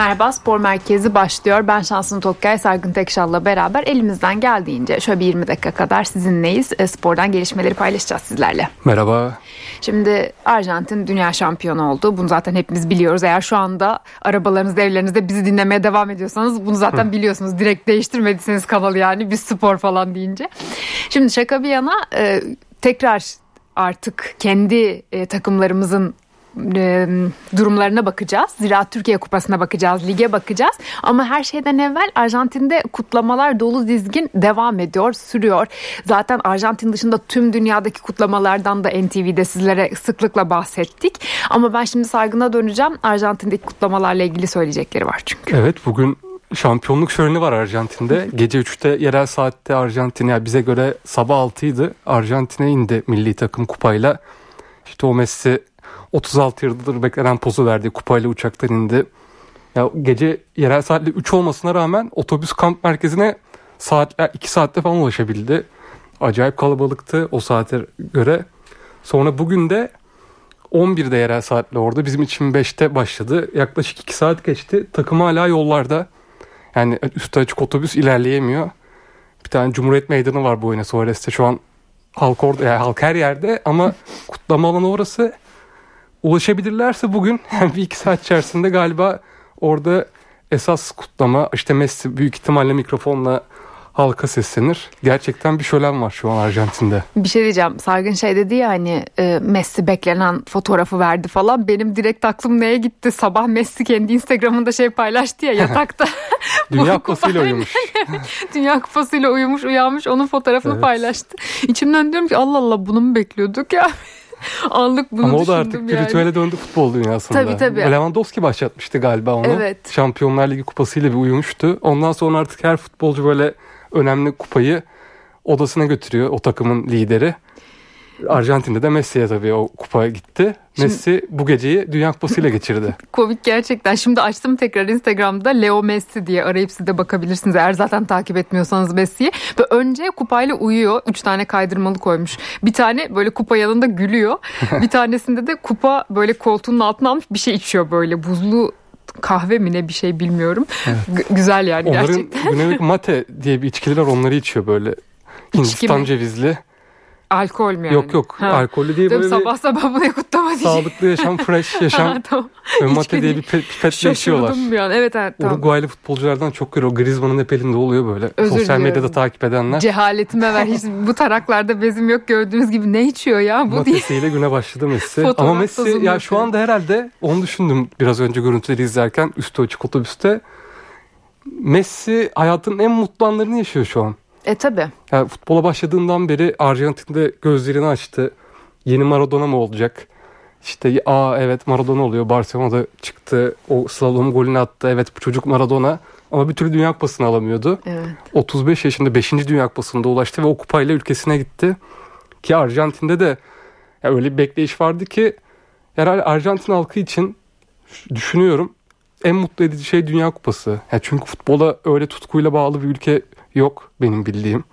Merhaba Spor Merkezi başlıyor. Ben Şansın Tokkay, Sargın Tekşal'la beraber elimizden geldiğince şöyle bir 20 dakika kadar sizinleyiz. E, spordan gelişmeleri paylaşacağız sizlerle. Merhaba. Şimdi Arjantin dünya şampiyonu oldu. Bunu zaten hepimiz biliyoruz. Eğer şu anda arabalarınızda, evlerinizde bizi dinlemeye devam ediyorsanız bunu zaten Hı. biliyorsunuz. Direkt değiştirmediyseniz kanalı yani bir spor falan deyince. Şimdi şaka bir yana e, tekrar artık kendi e, takımlarımızın e, durumlarına bakacağız. Zira Türkiye Kupası'na bakacağız, lige bakacağız. Ama her şeyden evvel Arjantin'de kutlamalar dolu dizgin devam ediyor, sürüyor. Zaten Arjantin dışında tüm dünyadaki kutlamalardan da NTV'de sizlere sıklıkla bahsettik. Ama ben şimdi saygına döneceğim. Arjantin'deki kutlamalarla ilgili söyleyecekleri var çünkü. Evet bugün şampiyonluk şöleni var Arjantin'de. Gece 3'te yerel saatte Arjantin yani bize göre sabah 6'ydı. Arjantin'e indi milli takım kupayla. İşte o Messi 36 yıldır beklenen pozu verdi. Kupayla uçaktan indi. Ya gece yerel saatle 3 olmasına rağmen otobüs kamp merkezine saatler 2 saatte falan ulaşabildi. Acayip kalabalıktı o saate göre. Sonra bugün de 11'de yerel saatle orada. Bizim için 5'te başladı. Yaklaşık 2 saat geçti. Takım hala yollarda. Yani üstü açık otobüs ilerleyemiyor. Bir tane Cumhuriyet Meydanı var Buenos Aires'te. Şu an halk orada yani halk her yerde ama kutlama alanı orası ulaşabilirlerse bugün yani bir iki saat içerisinde galiba orada esas kutlama işte Messi büyük ihtimalle mikrofonla halka seslenir. Gerçekten bir şölen var şu an Arjantin'de. Bir şey diyeceğim. Sargın şey dedi ya hani e, Messi beklenen fotoğrafı verdi falan. Benim direkt aklım neye gitti? Sabah Messi kendi Instagram'ında şey paylaştı ya yatakta. Dünya kupasıyla uyumuş. Dünya kupasıyla uyumuş uyanmış onun fotoğrafını evet. paylaştı. İçimden diyorum ki Allah Allah bunu mu bekliyorduk ya? Anlık bunu Ama o da artık yani. ritüele döndü futbol dünyasında. Tabii tabii. Lewandowski başlatmıştı galiba onu. Evet. Şampiyonlar Ligi kupasıyla bir uyumuştu. Ondan sonra artık her futbolcu böyle önemli kupayı odasına götürüyor o takımın lideri. Arjantin'de de Messi'ye tabii o kupa gitti. Şimdi, Messi bu geceyi Dünya Kupası ile geçirdi. Komik gerçekten. Şimdi açtım tekrar Instagram'da Leo Messi diye arayıp siz de bakabilirsiniz. Eğer zaten takip etmiyorsanız Messi'yi. Ve önce kupayla uyuyor. Üç tane kaydırmalı koymuş. Bir tane böyle kupa yanında gülüyor. bir tanesinde de kupa böyle koltuğunun altına almış bir şey içiyor böyle buzlu kahve mi ne bir şey bilmiyorum. Evet. güzel yani Onların gerçekten. Onların mate diye bir içkiler onları içiyor böyle. Hindistan cevizli. Alkol mü yani? Yok yok. Ha. Alkollü değil böyle sabah sabah bunu kutlama diyeceğim. Sağlıklı yaşam, fresh yaşam. tamam. Mate diye bir pipetle içiyorlar. bir an. Evet evet tamam. Uruguaylı futbolculardan çok görüyor. Griezmann'ın hep elinde oluyor böyle. Özür Sosyal diliyorum. medyada takip edenler. Cehaletime ver. Hiç bu taraklarda bezim yok gördüğünüz gibi. Ne içiyor ya bu Matesiyle güne başladı Messi. Ama Messi ya şu anda herhalde onu düşündüm biraz önce görüntüleri izlerken üstü açık otobüste. Messi hayatın en mutlu anlarını yaşıyor şu an. E tabi. Yani futbola başladığından beri Arjantin'de gözlerini açtı. Yeni Maradona mı olacak? İşte aa evet Maradona oluyor. Barcelona'da çıktı. O slalom golünü attı. Evet bu çocuk Maradona. Ama bir türlü Dünya Kupası'nı alamıyordu. Evet. 35 yaşında 5. Dünya Kupası'nda ulaştı ve o kupayla ülkesine gitti. Ki Arjantin'de de ya öyle bir bekleyiş vardı ki herhalde Arjantin halkı için düşünüyorum en mutlu edici şey Dünya Kupası. Ya çünkü futbola öyle tutkuyla bağlı bir ülke yok benim bildiğim.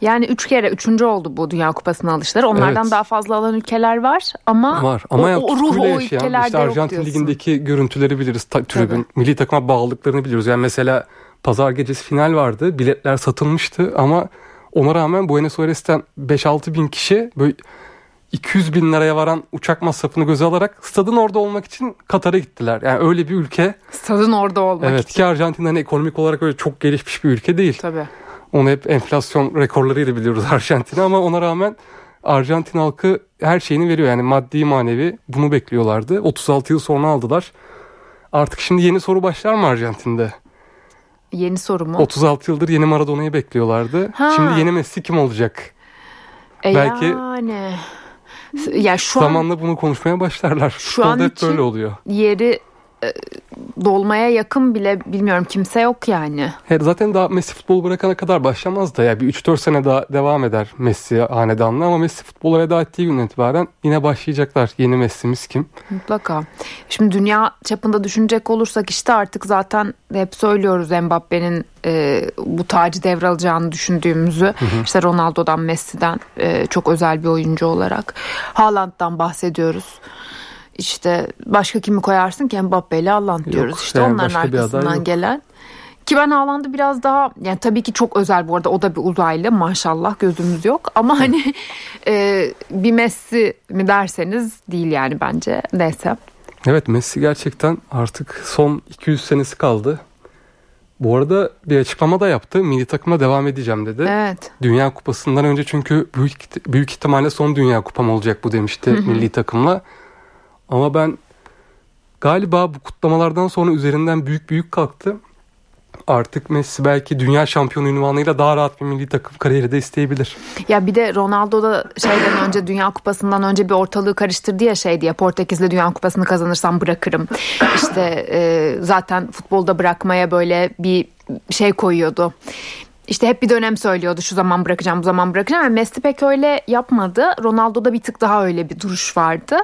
Yani üç kere üçüncü oldu bu Dünya Kupası'na alışları. Onlardan evet. daha fazla alan ülkeler var ama var. Ama o, ya, o ruh o ülkelerde işte Arjantin Ligi'ndeki görüntüleri biliriz. Ta, tribün, milli takıma bağlılıklarını biliyoruz. Yani mesela pazar gecesi final vardı. Biletler satılmıştı ama ona rağmen Buenos Aires'ten 5-6 bin kişi böyle 200 bin liraya varan uçak masrafını göze alarak stadın orada olmak için Katar'a gittiler. Yani öyle bir ülke. Stadın orada olmak evet, için. Evet ki Arjantin hani ekonomik olarak öyle çok gelişmiş bir ülke değil. Tabii. Onu hep enflasyon rekorlarıyla biliyoruz Arjantin'i ama ona rağmen Arjantin halkı her şeyini veriyor. Yani maddi manevi bunu bekliyorlardı. 36 yıl sonra aldılar. Artık şimdi yeni soru başlar mı Arjantin'de? Yeni soru mu? 36 yıldır yeni Maradona'yı bekliyorlardı. Ha. Şimdi yeni Messi kim olacak? E Belki yani ya şu Zamanla an, bunu konuşmaya başlarlar. Şu an hep böyle oluyor. Yeri e, dolmaya yakın bile bilmiyorum kimse yok yani. He, zaten daha Messi futbol bırakana kadar başlamaz da ya bir 3-4 sene daha devam eder Messi hanedanlığı ama Messi futbola veda ettiği günden itibaren yine başlayacaklar. Yeni Messi'miz kim? Mutlaka. Şimdi dünya çapında düşünecek olursak işte artık zaten hep söylüyoruz Mbappe'nin e, bu tacı devralacağını düşündüğümüzü. Hı hı. İşte Ronaldo'dan Messi'den e, çok özel bir oyuncu olarak. Haaland'dan bahsediyoruz. İşte başka kimi koyarsın ki Mbappe ile Haaland diyoruz. Yok, işte yani onların arkasından gelen. Ki ben Haaland'ı biraz daha yani tabii ki çok özel bu arada o da bir uzaylı maşallah gözümüz yok ama hani e, bir Messi mi derseniz değil yani bence neyse. Evet Messi gerçekten artık son 200 senesi kaldı. Bu arada bir açıklama da yaptı. Milli takıma devam edeceğim dedi. Evet. Dünya Kupası'ndan önce çünkü büyük büyük ihtimalle son Dünya Kupam olacak bu demişti milli takımla. Ama ben galiba bu kutlamalardan sonra üzerinden büyük büyük kalktı. Artık Messi belki dünya şampiyonu ünvanıyla daha rahat bir milli takım kariyeri de isteyebilir. Ya bir de Ronaldo da şeyden önce Dünya Kupası'ndan önce bir ortalığı karıştırdı ya şey diye Portekiz'le Dünya Kupası'nı kazanırsam bırakırım. İşte e, zaten futbolda bırakmaya böyle bir şey koyuyordu. İşte hep bir dönem söylüyordu şu zaman bırakacağım bu zaman bırakacağım. Yani Messi pek öyle yapmadı. Ronaldo'da bir tık daha öyle bir duruş vardı.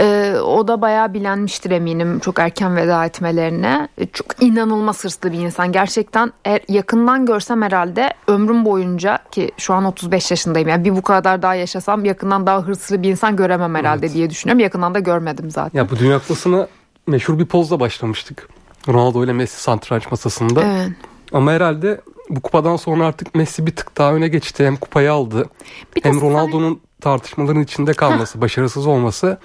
Ee, o da bayağı bilenmiştir eminim çok erken veda etmelerine. Ee, Çok inanılmaz hırslı bir insan. Gerçekten eğer yakından görsem herhalde ömrüm boyunca ki şu an 35 yaşındayım. Yani bir bu kadar daha yaşasam yakından daha hırslı bir insan göremem herhalde Evet. diye düşünüyorum. Yakından da görmedim zaten. Ya bu Dünya Kupası'na meşhur bir pozla başlamıştık. Ronaldo ile Messi santraç masasında. Evet. Ama herhalde bu kupadan sonra artık Messi bir tık daha öne geçti. Hem kupayı aldı Bir hem sen- Ronaldo'nun tartışmaların içinde kalması, başarısız olması.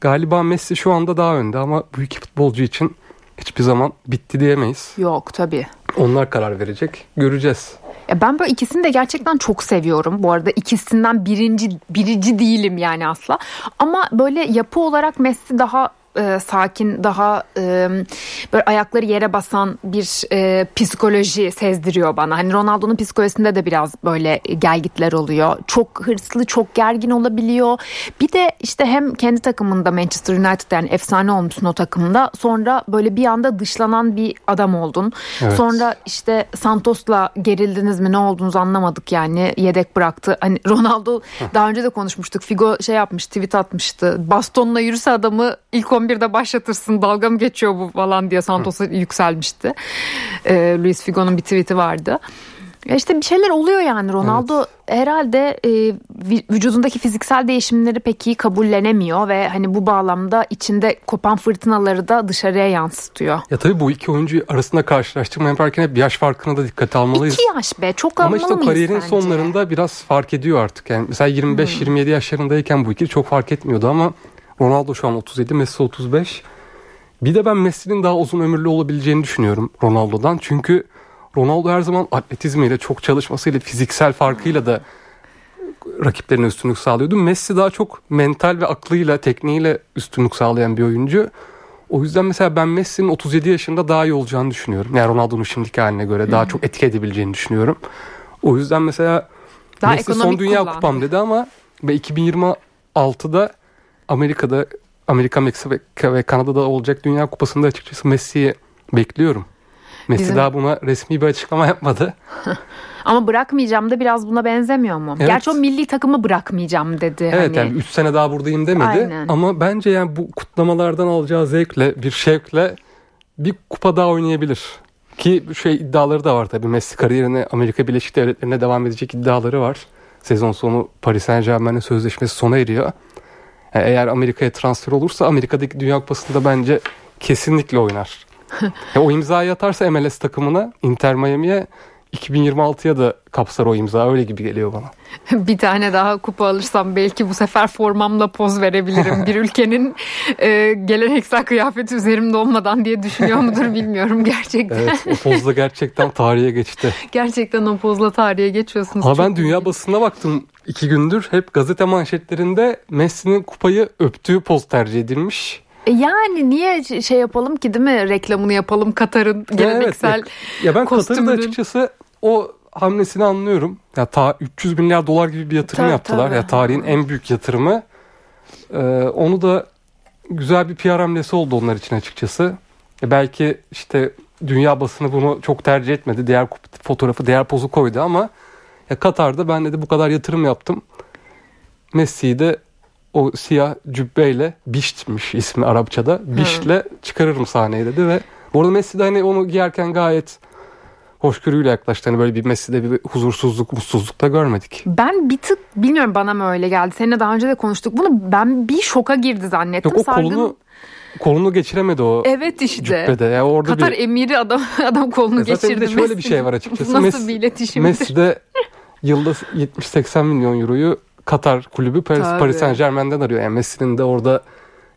Galiba Messi şu anda daha önde ama bu iki futbolcu için hiçbir zaman bitti diyemeyiz. Yok tabii. Onlar karar verecek. Göreceğiz. Ya ben böyle ikisini de gerçekten çok seviyorum. Bu arada ikisinden birinci birinci değilim yani asla. Ama böyle yapı olarak Messi daha e, sakin, daha e, böyle ayakları yere basan bir e, psikoloji sezdiriyor bana. Hani Ronaldo'nun psikolojisinde de biraz böyle gelgitler oluyor. Çok hırslı, çok gergin olabiliyor. Bir de işte hem kendi takımında Manchester United yani efsane olmuşsun o takımda. Sonra böyle bir anda dışlanan bir adam oldun. Evet. Sonra işte Santos'la gerildiniz mi ne olduğunuzu anlamadık yani yedek bıraktı. Hani Ronaldo daha önce de konuşmuştuk. Figo şey yapmış tweet atmıştı. Bastonla yürüse adamı ilk 11'de başlatırsın dalga mı geçiyor bu falan diye Santos'a yükselmişti. Ee, Luis Figo'nun bir tweet'i vardı. Ya işte bir şeyler oluyor yani Ronaldo herhalde e, vücudundaki fiziksel değişimleri pek iyi kabullenemiyor ve hani bu bağlamda içinde kopan fırtınaları da dışarıya yansıtıyor. Ya tabii bu iki oyuncu arasında karşılaştırma yaparken hep yaş farkına da dikkate almalıyız. İki yaş be çok Ama işte kariyerin sence? Hmm. sonlarında biraz fark ediyor artık. Yani mesela 25-27 yaşlarındayken bu ikili çok fark etmiyordu ama Ronaldo şu an 37, Messi 35. Bir de ben Messi'nin daha uzun ömürlü olabileceğini düşünüyorum Ronaldo'dan. Çünkü Ronaldo her zaman atletizmiyle, çok çalışmasıyla, fiziksel farkıyla da rakiplerine üstünlük sağlıyordu. Messi daha çok mental ve aklıyla, tekniğiyle üstünlük sağlayan bir oyuncu. O yüzden mesela ben Messi'nin 37 yaşında daha iyi olacağını düşünüyorum. Yani Ronaldo'nun şimdiki haline göre daha çok etki edebileceğini düşünüyorum. O yüzden mesela Daha Messi son dünya kullan. kupam dedi ama ve 2026'da Amerika'da Amerika, Meksika ve Kanada'da olacak Dünya Kupası'nda açıkçası Messi'yi bekliyorum. Messi Bizim- daha buna resmi bir açıklama yapmadı. Ama bırakmayacağım da biraz buna benzemiyor mu? Evet. Gerçi o milli takımı bırakmayacağım dedi. Evet hani. yani 3 sene daha buradayım demedi. Aynen. Ama bence yani bu kutlamalardan alacağı zevkle, bir şevkle bir kupa daha oynayabilir. Ki şey iddiaları da var tabii. Messi kariyerine Amerika Birleşik Devletleri'ne devam edecek iddiaları var. Sezon sonu Paris Saint Germain'in sözleşmesi sona eriyor. Yani eğer Amerika'ya transfer olursa Amerika'daki Dünya Kupası'nda bence kesinlikle oynar. Ya o imzayı atarsa MLS takımına Inter Miami'ye 2026'ya da kapsar o imza öyle gibi geliyor bana. bir tane daha kupa alırsam belki bu sefer formamla poz verebilirim. bir ülkenin e, geleneksel kıyafeti üzerimde olmadan diye düşünüyor mudur bilmiyorum gerçekten. Evet o pozda gerçekten tarihe geçti. Gerçekten o pozla tarihe geçiyorsunuz. Ama ben dünya basınına baktım iki gündür. Hep gazete manşetlerinde Messi'nin kupayı öptüğü poz tercih edilmiş. Yani niye şey yapalım ki değil mi? Reklamını yapalım Katar'ın geleneksel. Evet, ya ben Katar'ın da kostümünün. açıkçası o hamlesini anlıyorum. Ya ta 300 milyar dolar gibi bir yatırım Tabii, yaptılar. tabii. Ya tarihin en büyük yatırımı. Ee, onu da güzel bir PR hamlesi oldu onlar için açıkçası. E belki işte dünya basını bunu çok tercih etmedi. Diğer fotoğrafı, diğer pozu koydu ama ya Katar'da ben de bu kadar yatırım yaptım. Messi'yi de o siyah cübbeyle Bişt'miş ismi Arapçada. Bişt'le çıkarırım sahneye dedi ve bu arada Messi de hani onu giyerken gayet hoşgörüyle yaklaştı. Hani böyle bir Messi'de bir huzursuzluk, mutsuzluk da görmedik. Ben bir tık bilmiyorum bana mı öyle geldi. Seninle daha önce de konuştuk bunu. Ben bir şoka girdi zannettim. Yok o Sargın- kolunu kolunu geçiremedi o Evet işte. cübbede. Yani orada Katar bir emiri adam adam kolunu E zaten geçirdi. de şöyle bir şey var açıkçası. Nasıl Messi- bir iletişimdir? Messi de yılda 70-80 milyon euroyu Katar kulübü Paris, Tabii. Paris Saint Germain'den arıyor. Yani Messi'nin de orada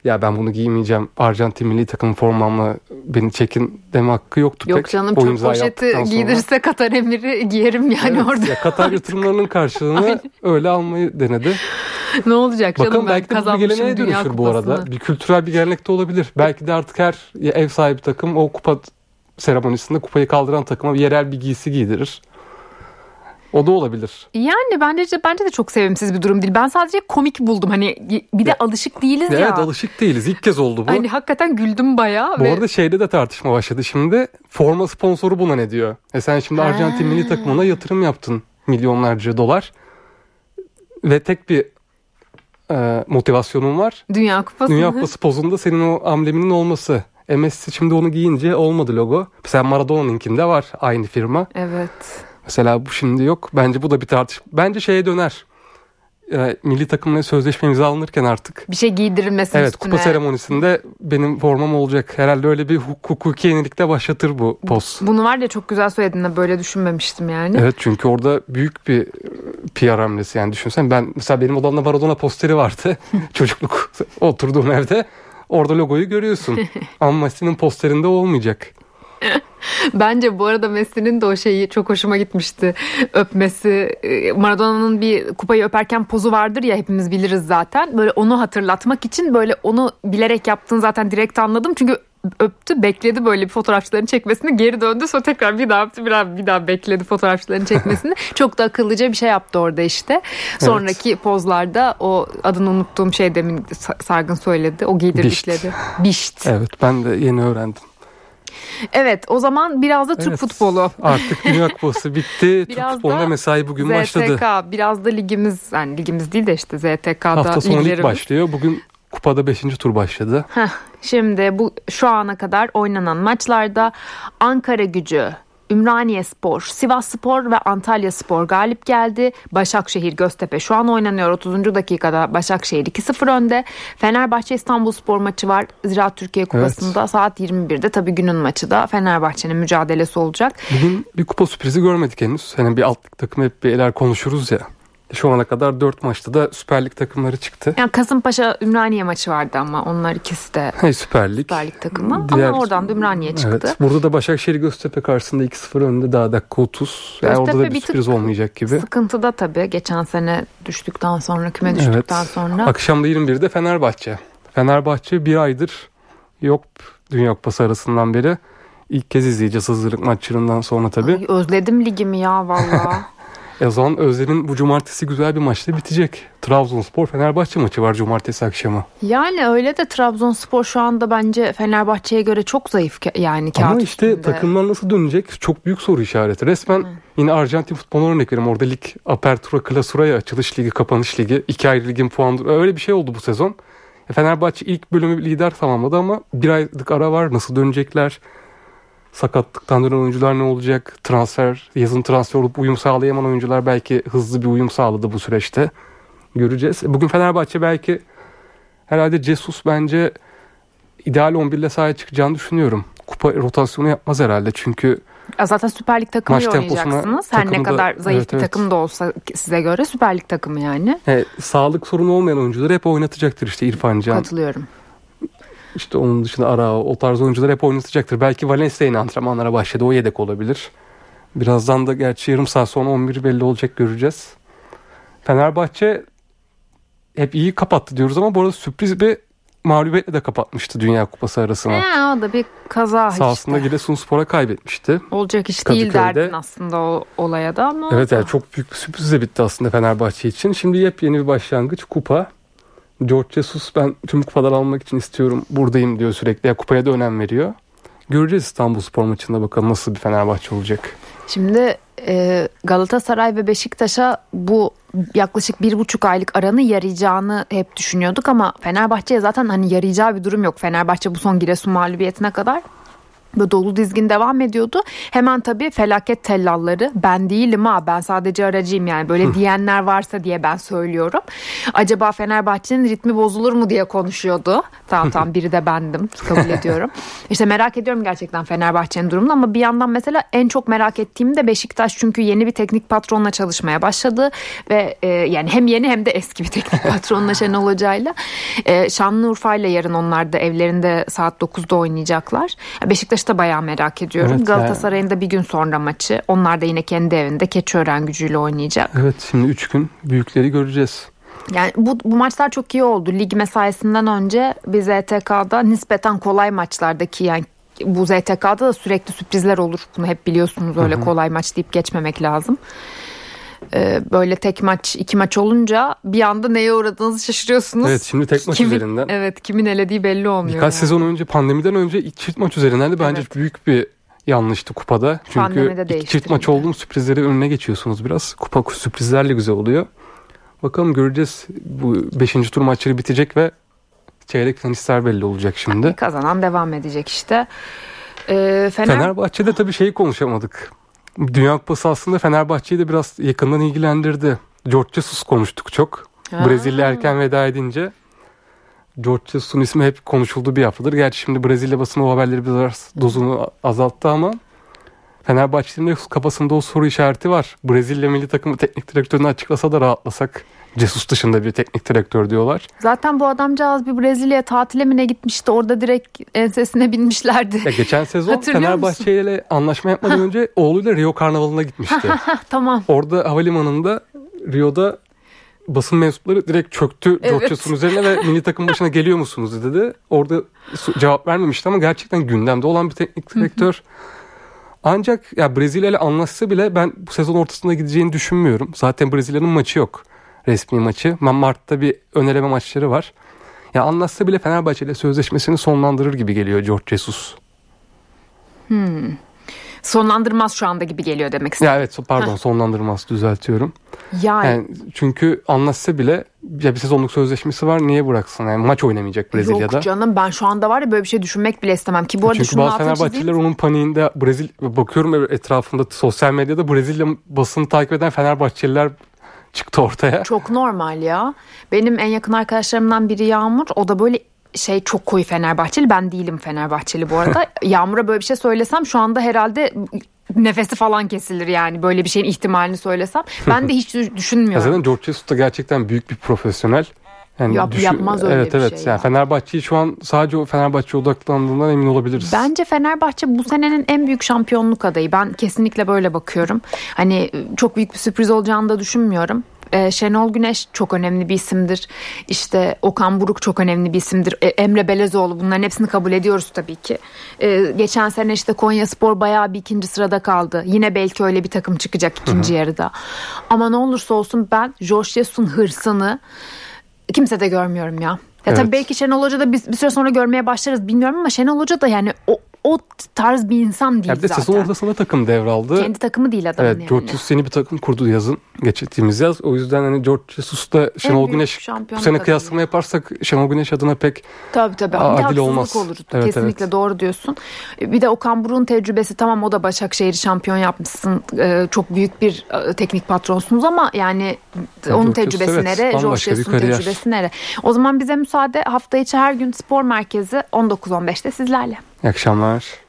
ya ben bunu giymeyeceğim. Arjantin milli takım formamla beni çekin deme hakkı yoktu Yok pek. canım O imzayı poşeti sonra. giydirirse Katar emiri giyerim yani Evet, orada. ya Katar yatırımlarının karşılığını öyle almayı denedi. ne olacak canım Bakalım ben belki de bu bir geleneğe dönüşür bu arada. Kupasını. Bir kültürel bir gelenek de olabilir. Belki de artık her ev sahibi takım o kupa seremonisinde kupayı kaldıran takıma bir yerel bir giysi giydirir. O da olabilir. Yani bence de, bence de çok sevimsiz bir durum değil. Ben sadece komik buldum. Hani bir de Ya- alışık değiliz Evet ya. alışık değiliz. İlk kez oldu bu. Hani hakikaten güldüm bayağı. Bu ve... arada şeyde de tartışma başladı şimdi. Forma sponsoru buna ne diyor? E sen şimdi Ha. Arjantin milli takımına yatırım yaptın. Milyonlarca dolar. Ve tek bir e, motivasyonun var. Dünya Kupası. Dünya Kupası pozunda senin o ambleminin olması. E Messi şimdi onu giyince olmadı logo. Mesela Maradona'nınkinde var aynı firma. Evet. Mesela bu şimdi yok. Bence bu da bir tartışma. Bence şeye döner. E, milli takımla sözleşme imzalanırken artık Bir şey giydirilmesin Evet üstüne. kupa seremonisinde benim formam olacak. Herhalde öyle bir huk- hukuki yenilikte başlatır bu poz. Bunu var ya çok güzel söyledin de böyle düşünmemiştim yani. Evet çünkü orada büyük bir e, PR hamlesi yani düşünsen ben mesela benim odamda Maradona posteri vardı çocukluk oturduğum evde orada logoyu görüyorsun ama Messi'nin posterinde olmayacak. Bence bu arada Messi'nin de o şeyi çok hoşuma gitmişti. Öpmesi. e, Maradona'nın bir kupayı öperken pozu vardır ya hepimiz biliriz zaten. Böyle onu hatırlatmak için böyle onu bilerek yaptığını zaten direkt anladım. Çünkü öptü bekledi böyle bir fotoğrafçıların çekmesini geri döndü sonra tekrar bir daha öptü bir daha, bir daha bekledi fotoğrafçıların çekmesini çok da akıllıca bir şey yaptı orada işte sonraki pozlarda o adını unuttuğum şey demin Sa- Sargın söyledi o giydirdikleri Bişt. Evet ben de yeni öğrendim. Evet o zaman biraz da Türk Evet, futbolu. Artık Dünya Kupası bitti. Türk da mesai bugün başladı. ZTK biraz da ligimiz yani ligimiz değil de işte ZTK'da Hafta sonu lig liglerimiz. başlıyor. Bugün kupada 5. tur başladı. Heh, şimdi bu şu ana kadar oynanan maçlarda Ankara Gücü, Ümraniye Spor, Sivas Spor ve Antalya Spor galip geldi. Başakşehir Göztepe şu an oynanıyor 30. dakikada Başakşehir 2-0 önde. Fenerbahçe İstanbul Spor maçı var. Ziraat Türkiye Kupası'nda saat 21'de tabii günün maçı da Fenerbahçe'nin mücadelesi olacak. Bugün bir kupa sürprizi görmedik henüz. Hani bir alt lig takımı hep bir eller konuşuruz ya. Şu ana kadar 4 maçta da Süper Lig takımları çıktı. Yani Kasımpaşa Ümraniye maçı vardı ama onlar ikisi de Hey Süper Lig. Süper Lig takımı Diğer- ama oradan da Ümraniye çıktı. Evet. Burada da Başakşehir Göztepe karşısında 2-0 önde daha dakika 30. Yani Göztepe orada da bir bir sürpriz olmayacak gibi. Sıkıntıda tabii geçen sene düştükten sonra küme düştükten Evet. sonra. Akşam da 21'de Fenerbahçe. Fenerbahçe bir aydır yok Dünya Kupası arasından beri. İlk kez izleyeceğiz hazırlık maçlarından sonra tabii. Ay, özledim ligimi ya valla. E o zaman Özlem'in bu cumartesi güzel bir maçla bitecek. Trabzonspor Fenerbahçe maçı var cumartesi akşamı. yani öyle de Trabzonspor şu anda bence Fenerbahçe'ye göre çok zayıf ka- yani kağıt Ama işte üstünde. takımlar nasıl dönecek çok büyük soru işareti. Resmen yine Arjantin futboluna örnek vereyim. Orada lig Apertura Clausura'ya açılış ligi, kapanış ligi. iki ayrı ligin puan öyle bir şey oldu bu sezon. E, Fenerbahçe ilk bölümü lider tamamladı ama bir aylık ara var. Nasıl dönecekler? Sakatlıktan dönen oyuncular ne olacak? Transfer, yazın transfer olup uyum sağlayamayan oyuncular belki hızlı bir uyum sağladı bu süreçte. Göreceğiz. E, Bugün Fenerbahçe belki herhalde Jesus bence ideal 11 ile sahaya çıkacağını düşünüyorum. Kupa rotasyonu yapmaz herhalde çünkü Ya Zaten Süper Lig Maç temposuna, oynayacaksınız. Her ne takımı da- kadar zayıf evet, bir evet. takım da olsa size göre Süper Lig takımı yani. he, sağlık sorunu olmayan oyuncuları hep oynatacaktır işte İrfan Can. Katılıyorum. İşte onun dışında Arao o tarz oyuncular hep oynatacaktır. Belki Valencia yine antrenmanlara başladı. O yedek olabilir. Birazdan da gerçi yarım saat sonra 11 belli olacak göreceğiz. Fenerbahçe hep iyi kapattı diyoruz ama bu arada sürpriz bir mağlubiyetle de kapatmıştı Dünya Kupası arasına. He, o da bir kaza Sahasında işte. Giresunspor'a kaybetmişti. Olacak iş değil Kadıköy'de. derdin aslında o olaya da ama. Evet yani çok büyük bir sürprizle bitti aslında Fenerbahçe için. Şimdi yepyeni bir başlangıç kupa. George Jesus ben tüm kupaları almak için istiyorum buradayım diyor sürekli. Ya kupaya da önem veriyor. Göreceğiz İstanbul Spor maçında bakalım nasıl bir Fenerbahçe olacak. Şimdi e, Galatasaray ve Beşiktaş'a bu yaklaşık bir buçuk aylık aranı yarayacağını hep düşünüyorduk ama Fenerbahçe'ye zaten hani yarayacağı bir durum yok. Fenerbahçe bu son Giresun mağlubiyetine kadar Böyle dolu dizgin devam ediyordu. Hemen tabii felaket tellalları ben değilim ha ben sadece aracıyım yani böyle diyenler varsa diye ben söylüyorum. Acaba Fenerbahçe'nin ritmi bozulur mu diye konuşuyordu. Tamam tamam biri de bendim kabul ediyorum. İşte merak ediyorum gerçekten Fenerbahçe'nin durumunu ama bir yandan mesela en çok merak ettiğim de Beşiktaş çünkü yeni bir teknik patronla çalışmaya başladı ve e, yani hem yeni hem de eski bir teknik patronla Şenol Hoca'yla. E, Şanlıurfa ile yarın onlar da evlerinde saat 9'da oynayacaklar. Beşiktaş'ı da bayağı merak ediyorum. Evet, Galatasaray'ın da bir gün sonra maçı. Onlar da yine kendi evinde Keçiören gücüyle oynayacak. Evet şimdi 3 gün büyükleri göreceğiz. Yani bu, bu maçlar çok iyi oldu. Lig mesaisinden önce biz ETK'da nispeten kolay maçlardaki yani bu ZTK'da da sürekli sürprizler olur. Bunu hep biliyorsunuz öyle kolay maç deyip geçmemek lazım. Ee, böyle tek maç iki maç olunca bir anda neye uğradığınızı şaşırıyorsunuz. Evet şimdi tek maç kimin, üzerinden. Evet kimin elediği belli olmuyor. Birkaç yani. sezon önce pandemiden önce ilk çift maç üzerinden de bence evet. büyük bir yanlıştı kupada. Çünkü ilk çift maç olduğum sürprizleri önüne geçiyorsunuz biraz. Kupa sürprizlerle güzel oluyor. Bakalım göreceğiz. Bu 5. tur maçları bitecek ve çeyrek finalistler belli olacak şimdi. Kazanan devam edecek işte. Ee, Fener... Fenerbahçe'de tabii şeyi konuşamadık. Dünya Kupası aslında Fenerbahçe'yi de biraz yakından ilgilendirdi. George Jesus konuştuk çok. Ha. Brezilya erken veda edince George Jesus'un ismi hep konuşulduğu bir haftadır. Gerçi şimdi Brezilya basını o haberleri biraz dozunu azalttı ama Fenerbahçe'nin de kafasında o soru işareti var. Brezilya milli takımı teknik direktörünü açıklasa da rahatlasak. Jesus dışında bir teknik direktör diyorlar. Zaten bu adamcağız bir Brezilya tatile mi ne gitmişti. Orada direkt ensesine binmişlerdi. Ya geçen sezon Fenerbahçe ile anlaşma yapmadan önce oğluyla Rio Karnavalı'na gitmişti. tamam. Orada havalimanında Rio'da basın mensupları direkt çöktü evet. George Jesus'un üzerine ve milli takım başına geliyor musunuz dedi. Orada cevap vermemişti ama gerçekten gündemde olan bir teknik direktör. Ancak ya Brezilya ile anlaşsa bile ben bu sezon ortasında gideceğini düşünmüyorum. Zaten Brezilya'nın maçı yok. Resmi maçı. Mart'ta bir öneleme maçları var. Ya anlaşsa bile Fenerbahçe ile sözleşmesini sonlandırır gibi geliyor George Jesus. Hmm. Sonlandırmaz şu anda gibi geliyor demek istedim. Ya evet pardon Heh. sonlandırmaz düzeltiyorum. Yani. yani çünkü anlaşsa bile ya bir sezonluk sözleşmesi var niye bıraksın? Yani maç oynamayacak Brezilya'da. Yok canım ben şu anda var ya böyle bir şey düşünmek bile istemem ki bu arada Çünkü bazı Fenerbahçeliler onun paniğinde Brezilya bakıyorum etrafında sosyal medyada Brezilya basını takip eden Fenerbahçeliler çıktı ortaya. Çok normal ya. Benim en yakın arkadaşlarımdan biri Yağmur. O da böyle şey çok koyu Fenerbahçeli. Ben değilim Fenerbahçeli bu arada. Yağmur'a böyle bir şey söylesem şu anda herhalde nefesi falan kesilir yani böyle bir şeyin ihtimalini söylesem. Ben de hiç düşünmüyorum. Zaten George Jesus da gerçekten büyük bir profesyonel. Yani Yap, düşün, yapmaz öyle evet, bir evet. şey. Yani ya. Fenerbahçe'yi şu an sadece o Fenerbahçe odaklandığından emin olabiliriz. Bence Fenerbahçe bu senenin en büyük şampiyonluk adayı. Ben kesinlikle böyle bakıyorum. Hani çok büyük bir sürpriz olacağını da düşünmüyorum. Ee, Şenol Güneş çok önemli bir isimdir. İşte Okan Buruk çok önemli bir isimdir. Ee, Emre Belezoğlu bunların hepsini kabul ediyoruz tabii ki. Ee, geçen sene işte Konya Spor bayağı bir ikinci sırada kaldı. Yine belki öyle bir takım çıkacak ikinci Hı-hı. yarıda. Ama ne olursa olsun ben George Jesus'un hırsını kimse de görmüyorum ya. Ya evet. tabii belki Şenol Hoca da bir, bir süre sonra görmeye başlarız bilmiyorum ama Şenol Hoca da yani o, o tarz bir insan değil yani zaten. Sezon ortasında takım devraldı. Kendi takımı değil adamın evet, yani. George Jesus yeni bir takım kurdu yazın. Geçtiğimiz yaz. O yüzden hani George Jesus da Şenol Güneş bu sene kıyaslama yaparsak Şenol Güneş adına pek tabii, tabii. adil olmaz. olur. Evet, Kesinlikle evet. doğru diyorsun. Bir de Okan Buruk'un tecrübesi tamam o da Başakşehir'i şampiyon yapmışsın. Ee, çok büyük bir e, teknik patronsunuz ama yani ya onun George tecrübesi evet, nere? George Jesus'un tecrübesi nere? O zaman bize müsaade hafta içi her gün spor merkezi 19-15'te sizlerle. İyi akşamlar.